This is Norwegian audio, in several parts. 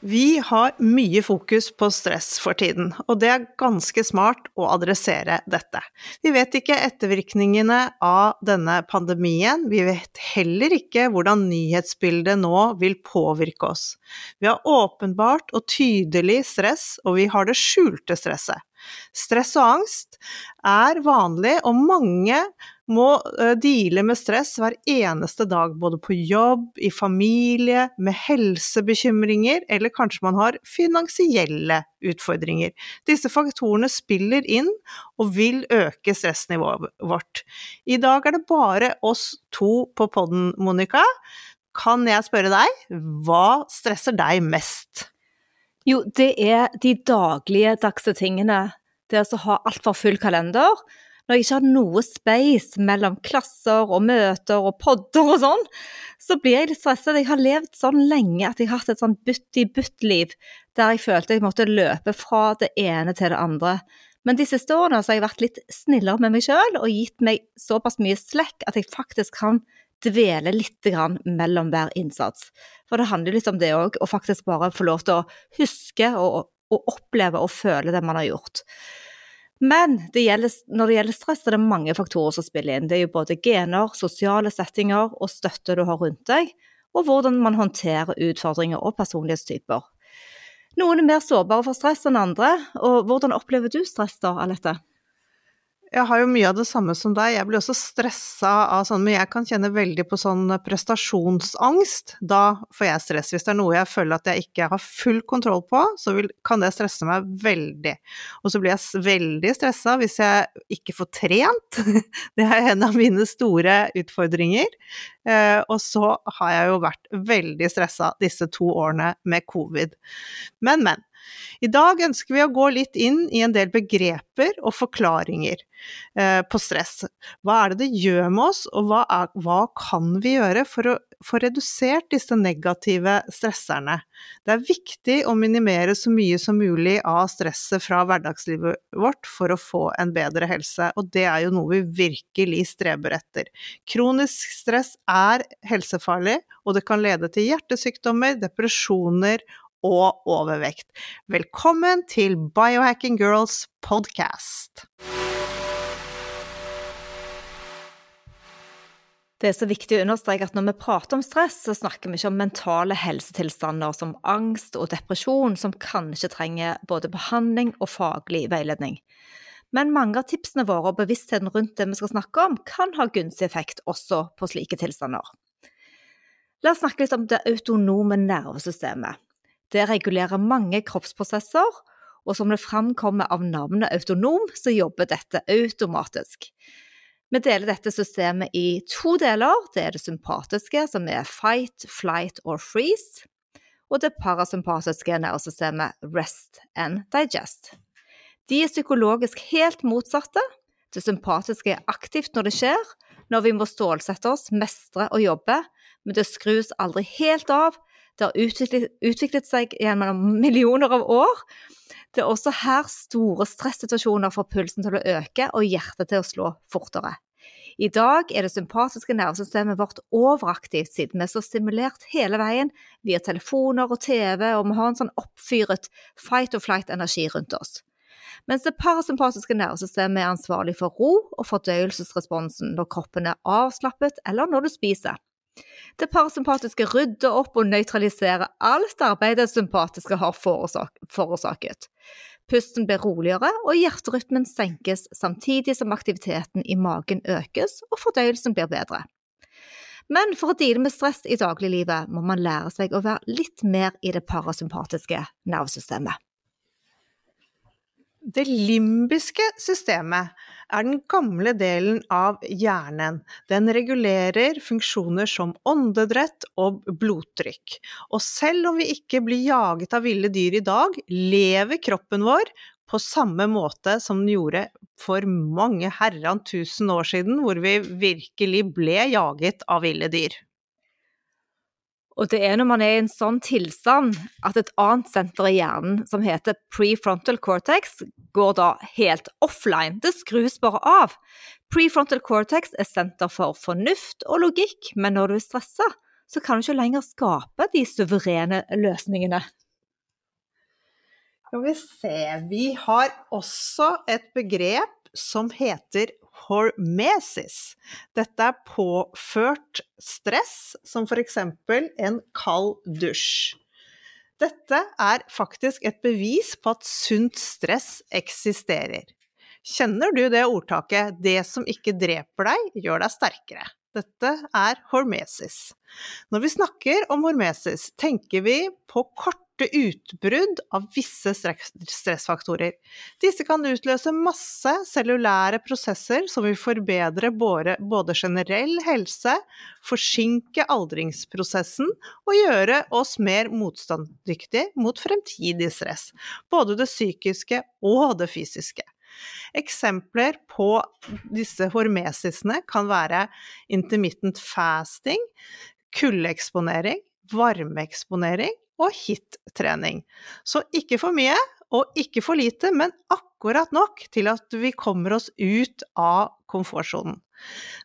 Vi har mye fokus på stress for tiden, og det er ganske smart å adressere dette. Vi vet ikke ettervirkningene av denne pandemien, vi vet heller ikke hvordan nyhetsbildet nå vil påvirke oss. Vi har åpenbart og tydelig stress, og vi har det skjulte stresset. Stress og angst er vanlig, og mange må uh, deale med stress hver eneste dag, både på jobb, i familie, med helsebekymringer, eller kanskje man har finansielle utfordringer. Disse faktorene spiller inn og vil øke stressnivået vårt. I dag er det bare oss to på podden, Monica. Kan jeg spørre deg, hva stresser deg mest? Jo, det er de daglige dagse tingene. Det å ha altfor full kalender. Når jeg ikke har noe space mellom klasser og møter og podder og sånn, så blir jeg litt stresset. Jeg har levd sånn lenge at jeg har hatt et sånn butt-i-butt-liv der jeg følte jeg måtte løpe fra det ene til det andre. Men de siste årene har jeg vært litt snillere med meg sjøl og gitt meg såpass mye slekk at jeg faktisk kan dvele litt mellom hver innsats. For det handler litt om det òg, å faktisk bare få lov til å huske og, og oppleve og føle det man har gjort. Men det gjelder, når det gjelder stress, er det mange faktorer som spiller inn. Det er jo både gener, sosiale settinger og støtte du har rundt deg, og hvordan man håndterer utfordringer og personlighetstyper. Noen er mer sårbare for stress enn andre, og hvordan opplever du stress da, Alette? Jeg har jo mye av det samme som deg, jeg blir også stressa av sånn, men jeg kan kjenne veldig på sånn prestasjonsangst. Da får jeg stress. Hvis det er noe jeg føler at jeg ikke har full kontroll på, så vil, kan det stresse meg veldig. Og så blir jeg veldig stressa hvis jeg ikke får trent. Det er en av mine store utfordringer. Eh, og så har jeg jo vært veldig stressa disse to årene med covid. Men, men. I dag ønsker vi å gå litt inn i en del begreper og forklaringer eh, på stress. Hva er det det gjør med oss, og hva, er, hva kan vi gjøre for å få redusert disse negative stresserne? Det er viktig å minimere så mye som mulig av stresset fra hverdagslivet vårt for å få en bedre helse, og det er jo noe vi virkelig streber etter. Kronisk stress er helsefarlig, og det kan lede til hjertesykdommer, depresjoner og overvekt. Velkommen til Biohacking Girls podcast! Det er så viktig å understreke at når vi prater om stress, så snakker vi ikke om mentale helsetilstander som angst og depresjon, som kanskje trenger både behandling og faglig veiledning. Men mange av tipsene våre og bevisstheten rundt det vi skal snakke om, kan ha gunstig effekt også på slike tilstander. La oss snakke litt om det autonome nervesystemet. Det regulerer mange kroppsprosesser, og som det framkommer av navnet autonom, så jobber dette automatisk. Vi deler dette systemet i to deler. Det er det sympatiske, som er fight, flight or freeze, og det parasympatiske nervesystemet rest and digest. De er psykologisk helt motsatte. Det sympatiske er aktivt når det skjer, når vi må stålsette oss, mestre og jobbe, men det skrus aldri helt av det har utviklet, utviklet seg gjennom millioner av år. Det er også her store stressituasjoner får pulsen til å øke og hjertet til å slå fortere. I dag er det sympatiske nervesystemet vårt overaktivt siden vi er så stimulert hele veien via telefoner og TV, og vi har en sånn oppfyret fight or flight-energi rundt oss. Mens det parasympatiske nervesystemet er ansvarlig for ro og fordøyelsesresponsen når kroppen er avslappet eller når du spiser. Det parasympatiske rydder opp og nøytraliserer alt arbeidet det sympatiske har forårsaket. Pusten blir roligere, og hjerterytmen senkes samtidig som aktiviteten i magen økes og fordøyelsen blir bedre. Men for å deale med stress i dagliglivet må man lære seg å være litt mer i det parasympatiske nervesystemet. Det limbiske systemet er den gamle delen av hjernen. Den regulerer funksjoner som åndedrett og blodtrykk. Og selv om vi ikke blir jaget av ville dyr i dag, lever kroppen vår på samme måte som den gjorde for mange herran tusen år siden, hvor vi virkelig ble jaget av ville dyr. Og det er når man er i en sånn tilstand at et annet senter i hjernen, som heter prefrontal cortex, går da helt offline. Det skrus bare av. Prefrontal cortex er senter for fornuft og logikk, men når du er stressa, så kan du ikke lenger skape de suverene løsningene. Skal vi se Vi har også et begrep som heter hormesis. Dette er påført stress, som f.eks. en kald dusj. Dette er faktisk et bevis på at sunt stress eksisterer. Kjenner du det ordtaket 'det som ikke dreper deg, gjør deg sterkere'? Dette er hormesis. Når vi snakker om hormesis, tenker vi på kort korte utbrudd av visse stressfaktorer. Disse kan utløse masse cellulære prosesser som vil forbedre både generell helse, forsinke aldringsprosessen og gjøre oss mer motstandsdyktige mot fremtidig stress, både det psykiske og det fysiske. Eksempler på disse hormesisene kan være intermittent fasting, kuldeeksponering, varmeeksponering og hit-trening. Så ikke for mye og ikke for lite, men akkurat nok til at vi kommer oss ut av komfortsonen.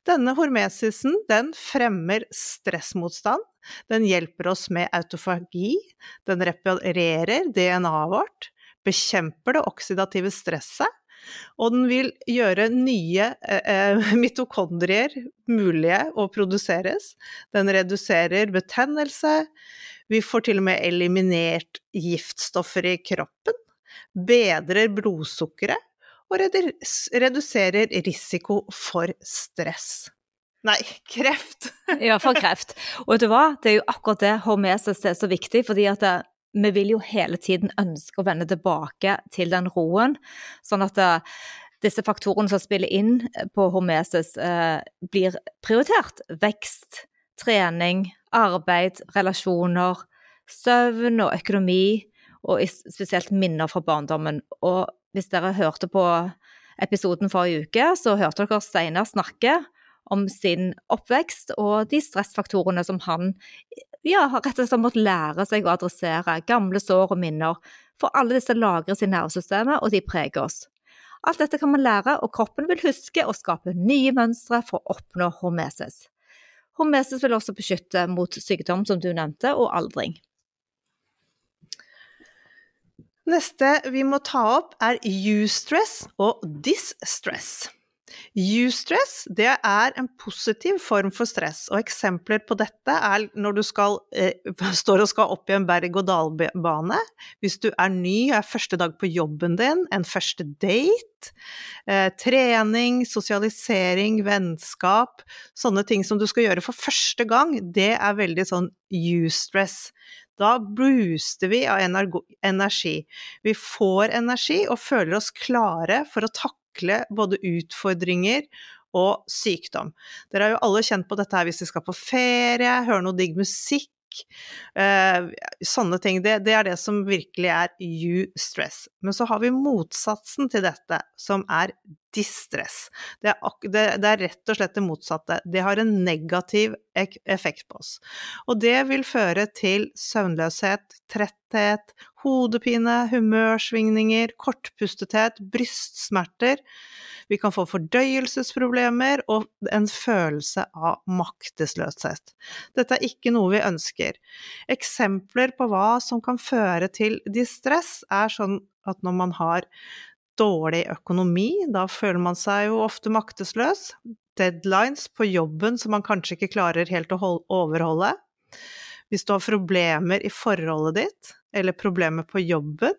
Denne hormesisen den fremmer stressmotstand, den hjelper oss med autofagi, den reparerer DNA-et vårt, bekjemper det oksidative stresset, og den vil gjøre nye eh, eh mitokondrier mulige å produseres. Den reduserer betennelse, vi får til og med eliminert giftstoffer i kroppen, bedrer blodsukkeret og reduserer risiko for stress. Nei, kreft! I hvert fall kreft. Og vet du hva, det er jo akkurat det hormesis er så viktig, fordi at det, vi vil jo hele tiden ønske å vende tilbake til den roen, sånn at det, disse faktorene som spiller inn på hormesis, eh, blir prioritert. Vekst, trening, arbeid, relasjoner, søvn og økonomi, og spesielt minner fra barndommen. Og hvis dere hørte på episoden forrige uke, så hørte dere Steinar snakke om sin oppvekst og de stressfaktorene som han ja, rett og slett måtte lære seg å adressere. Gamle sår og minner. For alle disse lagres i nervesystemet, og de preger oss. Alt dette kan man lære, og kroppen vil huske og skape nye mønstre for å oppnå hormesis. Hormesis vil også beskytte mot sykdom, som du nevnte, og aldring. Neste vi må ta opp, er eustress og distress. Eustress det er en positiv form for stress, og eksempler på dette er når du skal, eh, står og skal opp i en berg-og-dal-bane, hvis du er ny, og er første dag på jobben din, en første date, eh, trening, sosialisering, vennskap, sånne ting som du skal gjøre for første gang, det er veldig sånn U-stress. Da booster vi av energi. Vi får energi og føler oss klare for å takle takle både utfordringer og sykdom. Dere har jo alle kjent på dette her hvis dere skal på ferie, høre noe digg musikk. Uh, sånne ting. Det, det, er det som virkelig er you-stress. Men så har vi motsatsen til dette, som er distress. Det er, det, det er, rett og slett det motsatte. Det har en negativ effekt på oss. Og det vil føre til søvnløshet, tretthet, hodepine, humørsvingninger, kortpustethet, brystsmerter. Vi kan få fordøyelsesproblemer og en følelse av maktesløshet. Dette er ikke noe vi ønsker. Eksempler på hva som kan føre til distress, er sånn at når man har dårlig økonomi, da føler man seg jo ofte maktesløs. Deadlines på jobben som man kanskje ikke klarer helt å overholde. Hvis du har problemer i forholdet ditt, eller problemer på jobben,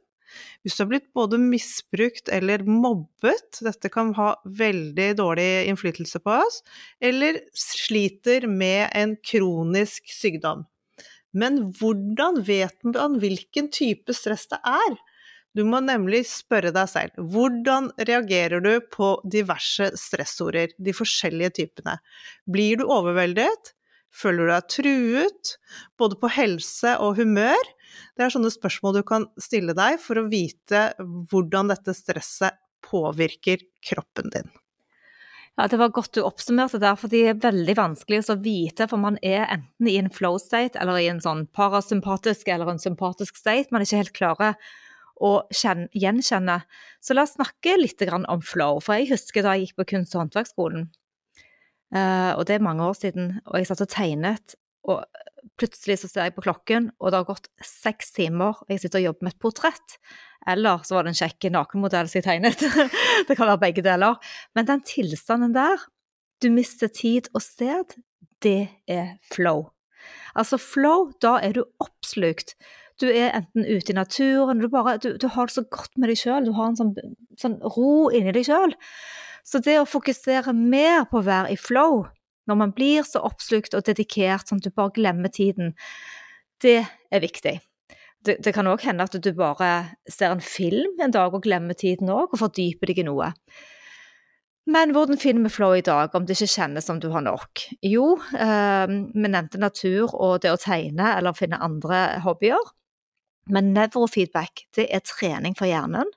hvis du har blitt både misbrukt eller mobbet, dette kan ha veldig dårlig innflytelse på oss, eller sliter med en kronisk sykdom. Men hvordan vet man hvilken type stress det er? Du må nemlig spørre deg selv hvordan reagerer du på diverse stressorder, de forskjellige typene. Blir du overveldet? Føler du deg truet? Både på helse og humør? Det er sånne spørsmål du kan stille deg for å vite hvordan dette stresset påvirker kroppen din. Ja, Det var godt du oppsummerte der, for de er veldig vanskelig å vite. For man er enten i en flow state eller i en sånn parasympatisk eller en sympatisk state. Man er ikke helt klare å gjenkjenne. Så la oss snakke litt om flow. For jeg husker da jeg gikk på kunst- og håndverksskolen, eh, og det er mange år siden, og jeg satt og tegnet, og plutselig så ser jeg på klokken, og det har gått seks timer, og jeg sitter og jobber med et portrett. Eller så var det en kjekk nakenmodell som jeg tegnet. det kan være begge deler. Men den tilstanden der, du mister tid og sted, det er flow. Altså flow, da er du oppslukt. Du er enten ute i naturen, du, bare, du, du har det så godt med deg sjøl, du har en sånn, sånn ro inni deg sjøl. Så det å fokusere mer på å være i flow, når man blir så oppslukt og dedikert sånn at du bare glemmer tiden, det er viktig. Det, det kan òg hende at du bare ser en film en dag og glemmer tiden òg, og fordyper deg i noe. Men hvordan finner vi flow i dag, om det ikke kjennes som du har nok? Jo, eh, vi nevnte natur og det å tegne eller finne andre hobbyer. Men nevrofeedback det er trening for hjernen.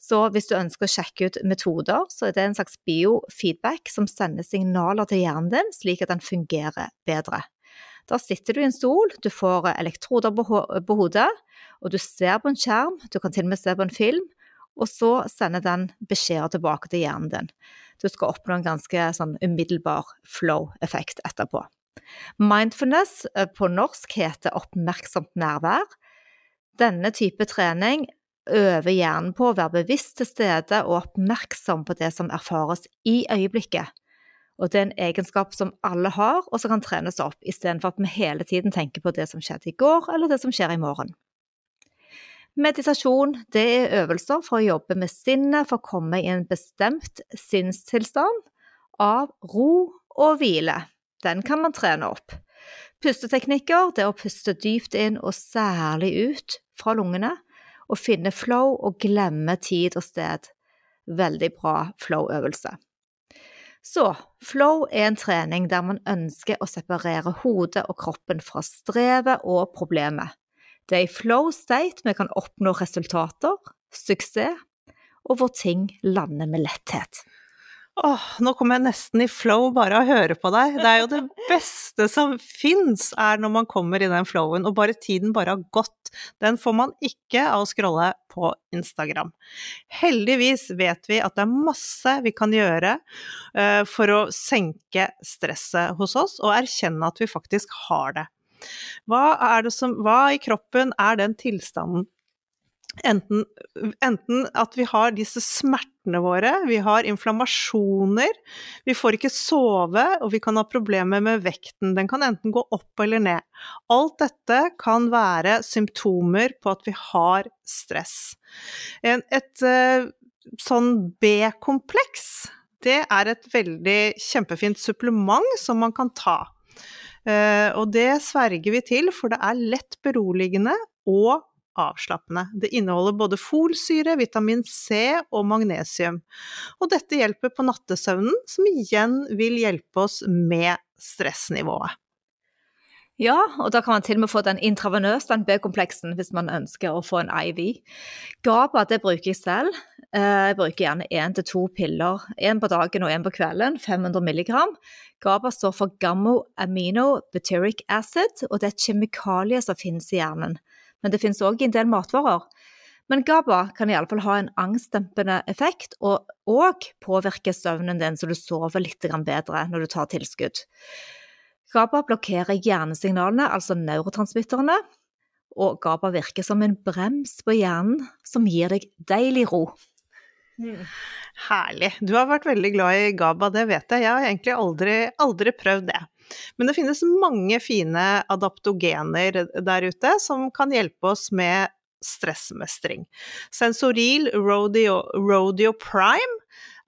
Så hvis du ønsker å sjekke ut metoder, så er det en slags biofeedback som sender signaler til hjernen din, slik at den fungerer bedre. Da sitter du i en stol, du får elektroder på, hodet, og du ser på en skjerm, du kan til og med se på en film, og så sender den beskjeder tilbake til hjernen din. Du skal oppnå en ganske sånn umiddelbar flow-effekt etterpå. Mindfulness eh, på norsk heter oppmerksomt nærvær, denne type trening øver hjernen på å være bevisst til stede og oppmerksom på det som erfares i øyeblikket. Og det er en egenskap som alle har, og som kan trenes opp, istedenfor at vi hele tiden tenker på det som skjedde i går, eller det som skjer i morgen. Meditasjon det er øvelser for å jobbe med sinnet for å komme i en bestemt sinnstilstand av ro og hvile. Den kan man trene opp. Pusteteknikker det er å puste dypt inn og særlig ut fra lungene, og finne flow og glemme tid og sted. Veldig bra flow-øvelse. Så flow er en trening der man ønsker å separere hodet og kroppen fra strevet og problemet. Det er i flow state vi kan oppnå resultater, suksess, og hvor ting lander med letthet. Åh, nå kommer jeg nesten i flow bare av å høre på deg. Det er jo det beste som fins, er når man kommer i den flowen, og bare tiden bare har gått. Den får man ikke av å scrolle på Instagram. Heldigvis vet vi at det er masse vi kan gjøre uh, for å senke stresset hos oss, og erkjenne at vi faktisk har det. Hva, er det som, hva i kroppen er den tilstanden Enten, enten, at vi har disse smertene våre, vi har inflammasjoner, vi får ikke sove, og vi kan ha problemer med vekten. Den kan enten gå opp eller ned. Alt dette kan være symptomer på at vi har stress. En, et uh, sånn B-kompleks, det er et veldig kjempefint supplement som man kan ta. Uh, og det sverger vi til, for det er lett beroligende og avslappende. Det inneholder både folsyre, vitamin C og magnesium. Og dette hjelper på nattesøvnen, som igjen vil hjelpe oss med stressnivået. Ja, og da kan man til og med få den intravenøst, den B-kompleksen, hvis man ønsker å få en IV. GABA det bruker jeg selv. Eh, jeg bruker gjerne én til to piller, én på dagen og én på kvelden, 500 milligram. GABA står for gammo amino butyric acid, og det er et kjemikalie som finnes i hjernen men det finnes òg en del matvarer. Men GABA kan iallfall ha en angstdempende effekt, og òg påvirke søvnen din så du sover litt bedre når du tar tilskudd. GABA blokkerer hjernesignalene, altså neurotransmitterne, og GABA virker som en brems på hjernen som gir deg deilig ro. Herlig. Du har vært veldig glad i GABA, det vet jeg. Jeg har egentlig aldri, aldri prøvd det. Men det finnes mange fine adaptogener der ute som kan hjelpe oss med stressmestring. Sensoril Rodeo, Rodeo Prime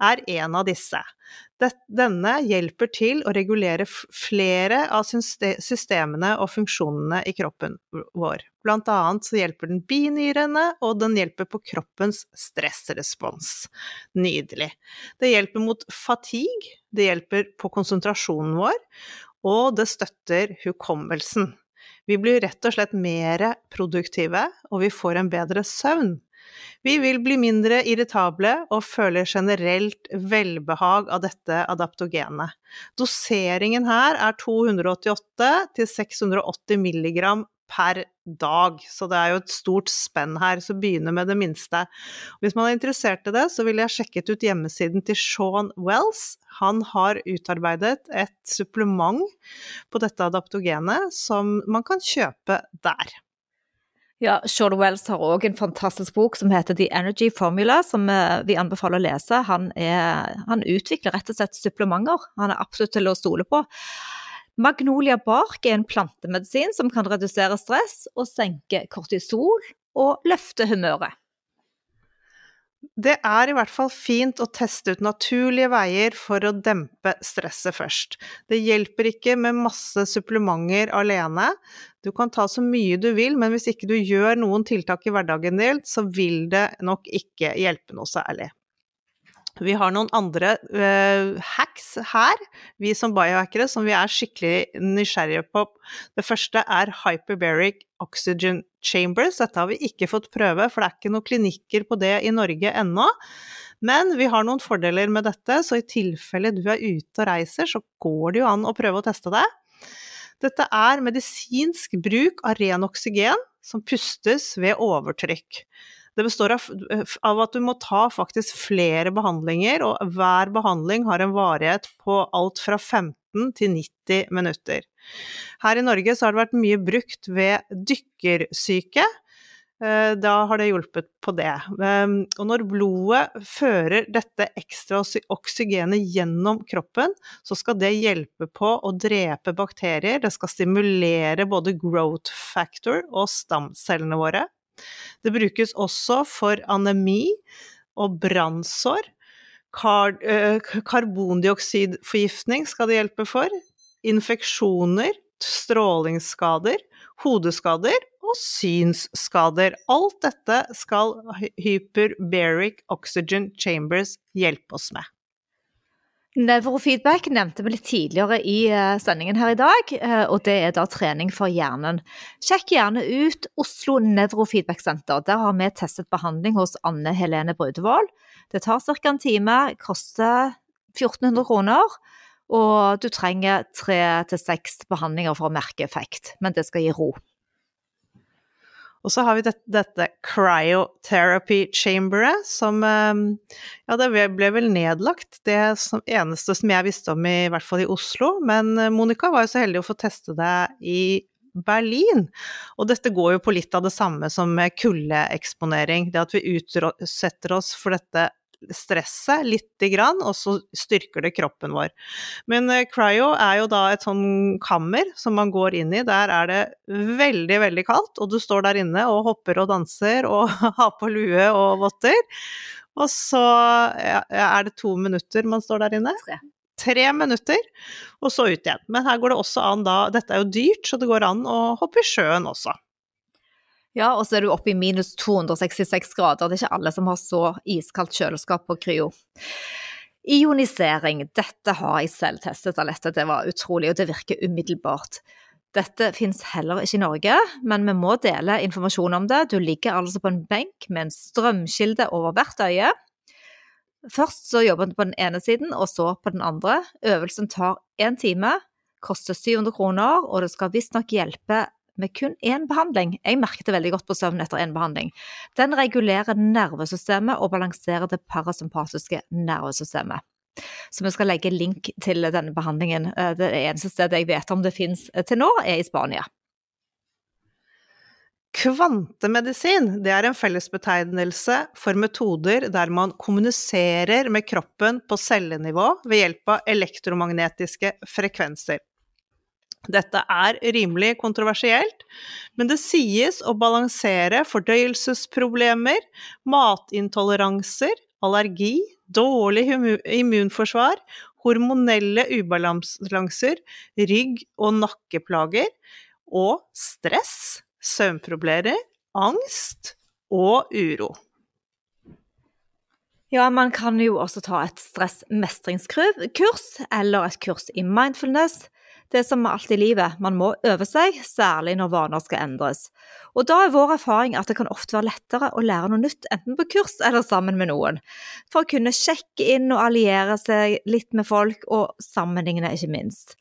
er en av disse. Denne hjelper til å regulere flere av systemene og funksjonene i kroppen vår. Blant annet så hjelper den binyrene, og den hjelper på kroppens stressrespons. Nydelig. Det hjelper mot fatigue, det hjelper på konsentrasjonen vår, og det støtter hukommelsen. Vi blir rett og slett mer produktive, og vi får en bedre søvn. Vi vil bli mindre irritable og føler generelt velbehag av dette adaptogenet. Doseringen her er 288 til 680 milligram per dag, så det er jo et stort spenn her, så begynne med det minste. Hvis man er interessert i det, så ville jeg sjekket ut hjemmesiden til Sean Wells. Han har utarbeidet et supplement på dette adaptogenet som man kan kjøpe der. Ja, Sean Wells har òg en fantastisk bok som heter The Energy Formula, som eh, vi anbefaler å lese. Han, er, han utvikler rett og slett supplementer. Han er absolutt til å stole på. Magnolia bark er en plantemedisin som kan redusere stress og senke kortisol og løfte humøret. Det er i hvert fall fint å teste ut naturlige veier for å dempe stresset først. Det hjelper ikke med masse supplementer alene. Du kan ta så mye du vil, men hvis ikke du gjør noen tiltak i hverdagen din, så vil det nok ikke hjelpe noe særlig. Vi har noen andre uh, hacks her, vi som biohackere, som vi er skikkelig nysgjerrige på. Det første er hyperbaric oxygen chambers. Dette har vi ikke fått prøve, for det er ikke noen klinikker på det i Norge ennå. Men vi har noen fordeler med dette, så i tilfelle du er ute og reiser, så går det jo an å prøve å teste det. Dette er medisinsk bruk av ren oksygen som pustes ved overtrykk. Det består av, av, at du må ta faktisk flere behandlinger, og hver behandling har en varighet på alt fra 15 til 90 minutter. Her i Norge så har det vært mye brukt ved dykkersyke. Eh, da har det hjulpet på det. Ehm, og når blodet fører dette ekstra oksygenet gjennom kroppen, så skal det hjelpe på å drepe bakterier. Det skal stimulere både growth factor og stamcellene våre. Det brukes også for anemi og brannsår. Kar eh, karbondioksidforgiftning skal det hjelpe for. Infeksjoner, strålingsskader, hodeskader og synsskader. Alt dette skal hyperbaric oxygen chambers hjelpe oss med. Nevrofeedback nevnte vi litt tidligere i eh, sendingen her i dag, eh, og det er da trening for hjernen. Sjekk gjerne ut Oslo Nevrofeedback Senter. Der har vi testet behandling hos Anne Helene Brudevold. Det tar ca. en time, koster 1400 kroner, og du trenger tre til seks behandlinger for å merke effekt, men det skal gi ro. Og så har vi dette, dette cryotherapy chamberet, som ehm, Ja, det ble vel nedlagt, det som, eneste som jeg visste om, i, hvert fall i Oslo. Men eh, Monica var jo så heldig å få teste det i Berlin. Og dette går jo på litt av det samme som kuldeeksponering. Det at vi utsetter oss for dette stresset lite grann, og så styrker det kroppen vår. Men uh, cryo er jo da et sånn kammer som man går inn i. Der er det veldig, veldig kaldt, og du står der inne og hopper og danser og har på lue og votter. Og så er det to minutter man står der inne. Tre. Tre minutter, og så ut igjen. Men her går det også an da Dette er jo dyrt, så det går an å hoppe i sjøen også. Ja, og så er du oppe i minus 266 grader. Det er ikke alle som har så iskaldt kjøleskap på kryo. Ionisering, dette har jeg selv testet, Alette. Det var utrolig, og det virker umiddelbart. Dette finnes heller ikke i Norge, men vi må dele informasjon om det. Du ligger altså på en benk med en strømkilde over hvert øye. Først så jobber du på den ene siden, og så på den andre. Øvelsen tar én time, koster 700 kroner, og det skal visstnok hjelpe med kun én behandling. Jeg merket det veldig godt på søvn etter én behandling. Den regulerer nervesystemet og balanserer det parasympatiske nervesystemet. Så vi skal legge link til denne behandlingen. Eh, det eneste stedet jeg vet om det finnes eh, til nå, er i Spania. Kvantemedisin det er en fellesbetegnelse for metoder der man kommuniserer med kroppen på cellenivå ved hjelp av elektromagnetiske frekvenser. Dette er rimelig kontroversielt, men det sies å balansere fordøyelsesproblemer, matintoleranser, allergi, dårlig immunforsvar, hormonelle ubalanser, rygg- og nakkeplager, og stress, søvnproblemer, angst og uro. Ja, man kan jo også ta et stressmestringskurs eller et kurs i mindfulness. Det er som med alt i livet, man må øve seg, særlig når vaner skal endres. Og da er vår erfaring at det kan ofte være lettere å lære noe nytt, enten på kurs eller sammen med noen, for å kunne sjekke inn og alliere seg litt med folk, og sammenligne, ikke minst.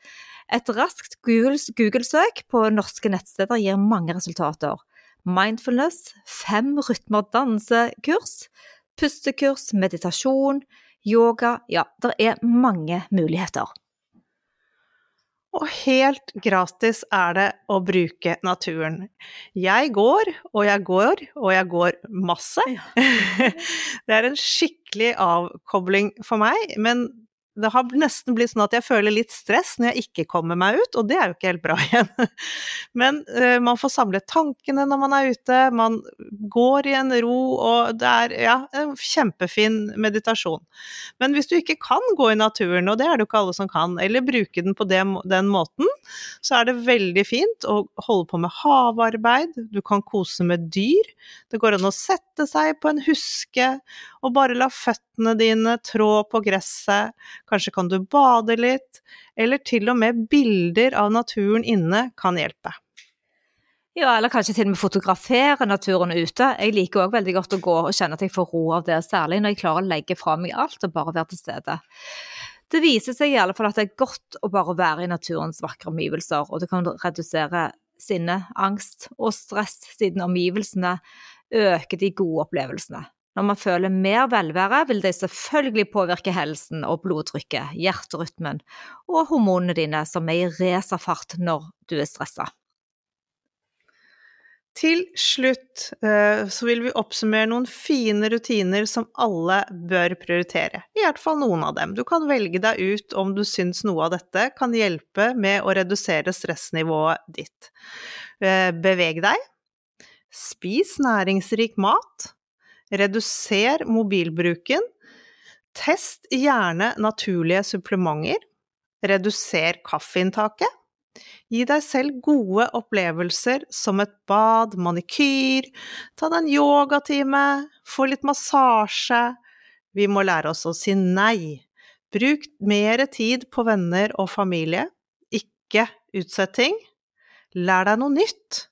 Et raskt Google-søk på norske nettsteder gir mange resultater. Mindfulness, fem rytmer dansekurs, pustekurs, meditasjon, yoga Ja, det er mange muligheter. Og helt gratis er det å bruke naturen. Jeg går, og jeg går, og jeg går masse. Det er en skikkelig avkobling for meg, men det har nesten blitt sånn at jeg føler litt stress når jeg ikke kommer meg ut, og det er jo ikke helt bra igjen. Men uh, man får samlet tankene når man er ute, man går i en ro, og det er ja, en kjempefin meditasjon. Men hvis du ikke kan gå i naturen, og det er det jo ikke alle som kan, eller bruke den på den, den måten, så er det veldig fint å holde på med havarbeid, du kan kose med dyr, det går an å sette seg på en huske og bare la føttene dine trå på gresset, kanskje kan du bade litt, eller til og med bilder av naturen inne kan hjelpe. Ja, eller kanskje til og med fotografere naturen ute. Jeg liker òg veldig godt å gå og kjenne at jeg får ro av det, særlig når jeg klarer å legge fra meg alt og bare være til stede. Det viser seg i alle fall at det er godt å bare være i naturens vakre omgivelser, og det kan redusere sinne, angst og stress, siden omgivelsene øker de gode opplevelsene. Når man føler mer velvære, vil det selvfølgelig påvirke helsen og blodtrykket, hjerterytmen og hormonene dine, som er i racerfart når du er stressa. Til slutt eh, så vil vi oppsummere noen fine rutiner som alle bør prioritere. I hvert fall noen av dem. Du kan velge deg ut om du syns noe av dette kan hjelpe med å redusere stressnivået ditt. Eh, beveg deg. Spis næringsrik mat. Reduser mobilbruken. Test gjerne naturlige supplementer. Reduser kaffeinntaket. Gi deg selv gode opplevelser som et bad, manikyr, ta deg en yogatime, få litt massasje. Vi må lære oss å si nei. Bruk mer tid på venner og familie. Ikke utsetting. Lær deg noe nytt.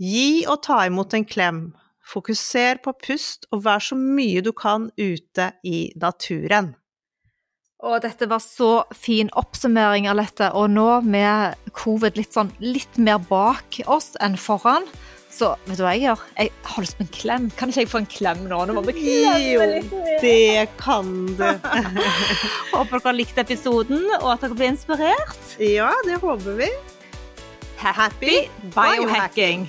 Gi og ta imot en klem. Fokuser på pust, og vær så mye du kan ute i naturen. Og dette var så fin oppsummering, Alette. Og nå med covid litt sånn litt mer bak oss enn foran, så vet du hva jeg gjør? Jeg har lyst på en klem. Kan ikke jeg få en klem nå? nå må vi jo, det kan du. håper dere har likt episoden, og at dere blir inspirert. Ja, det håper vi. Happy biohacking.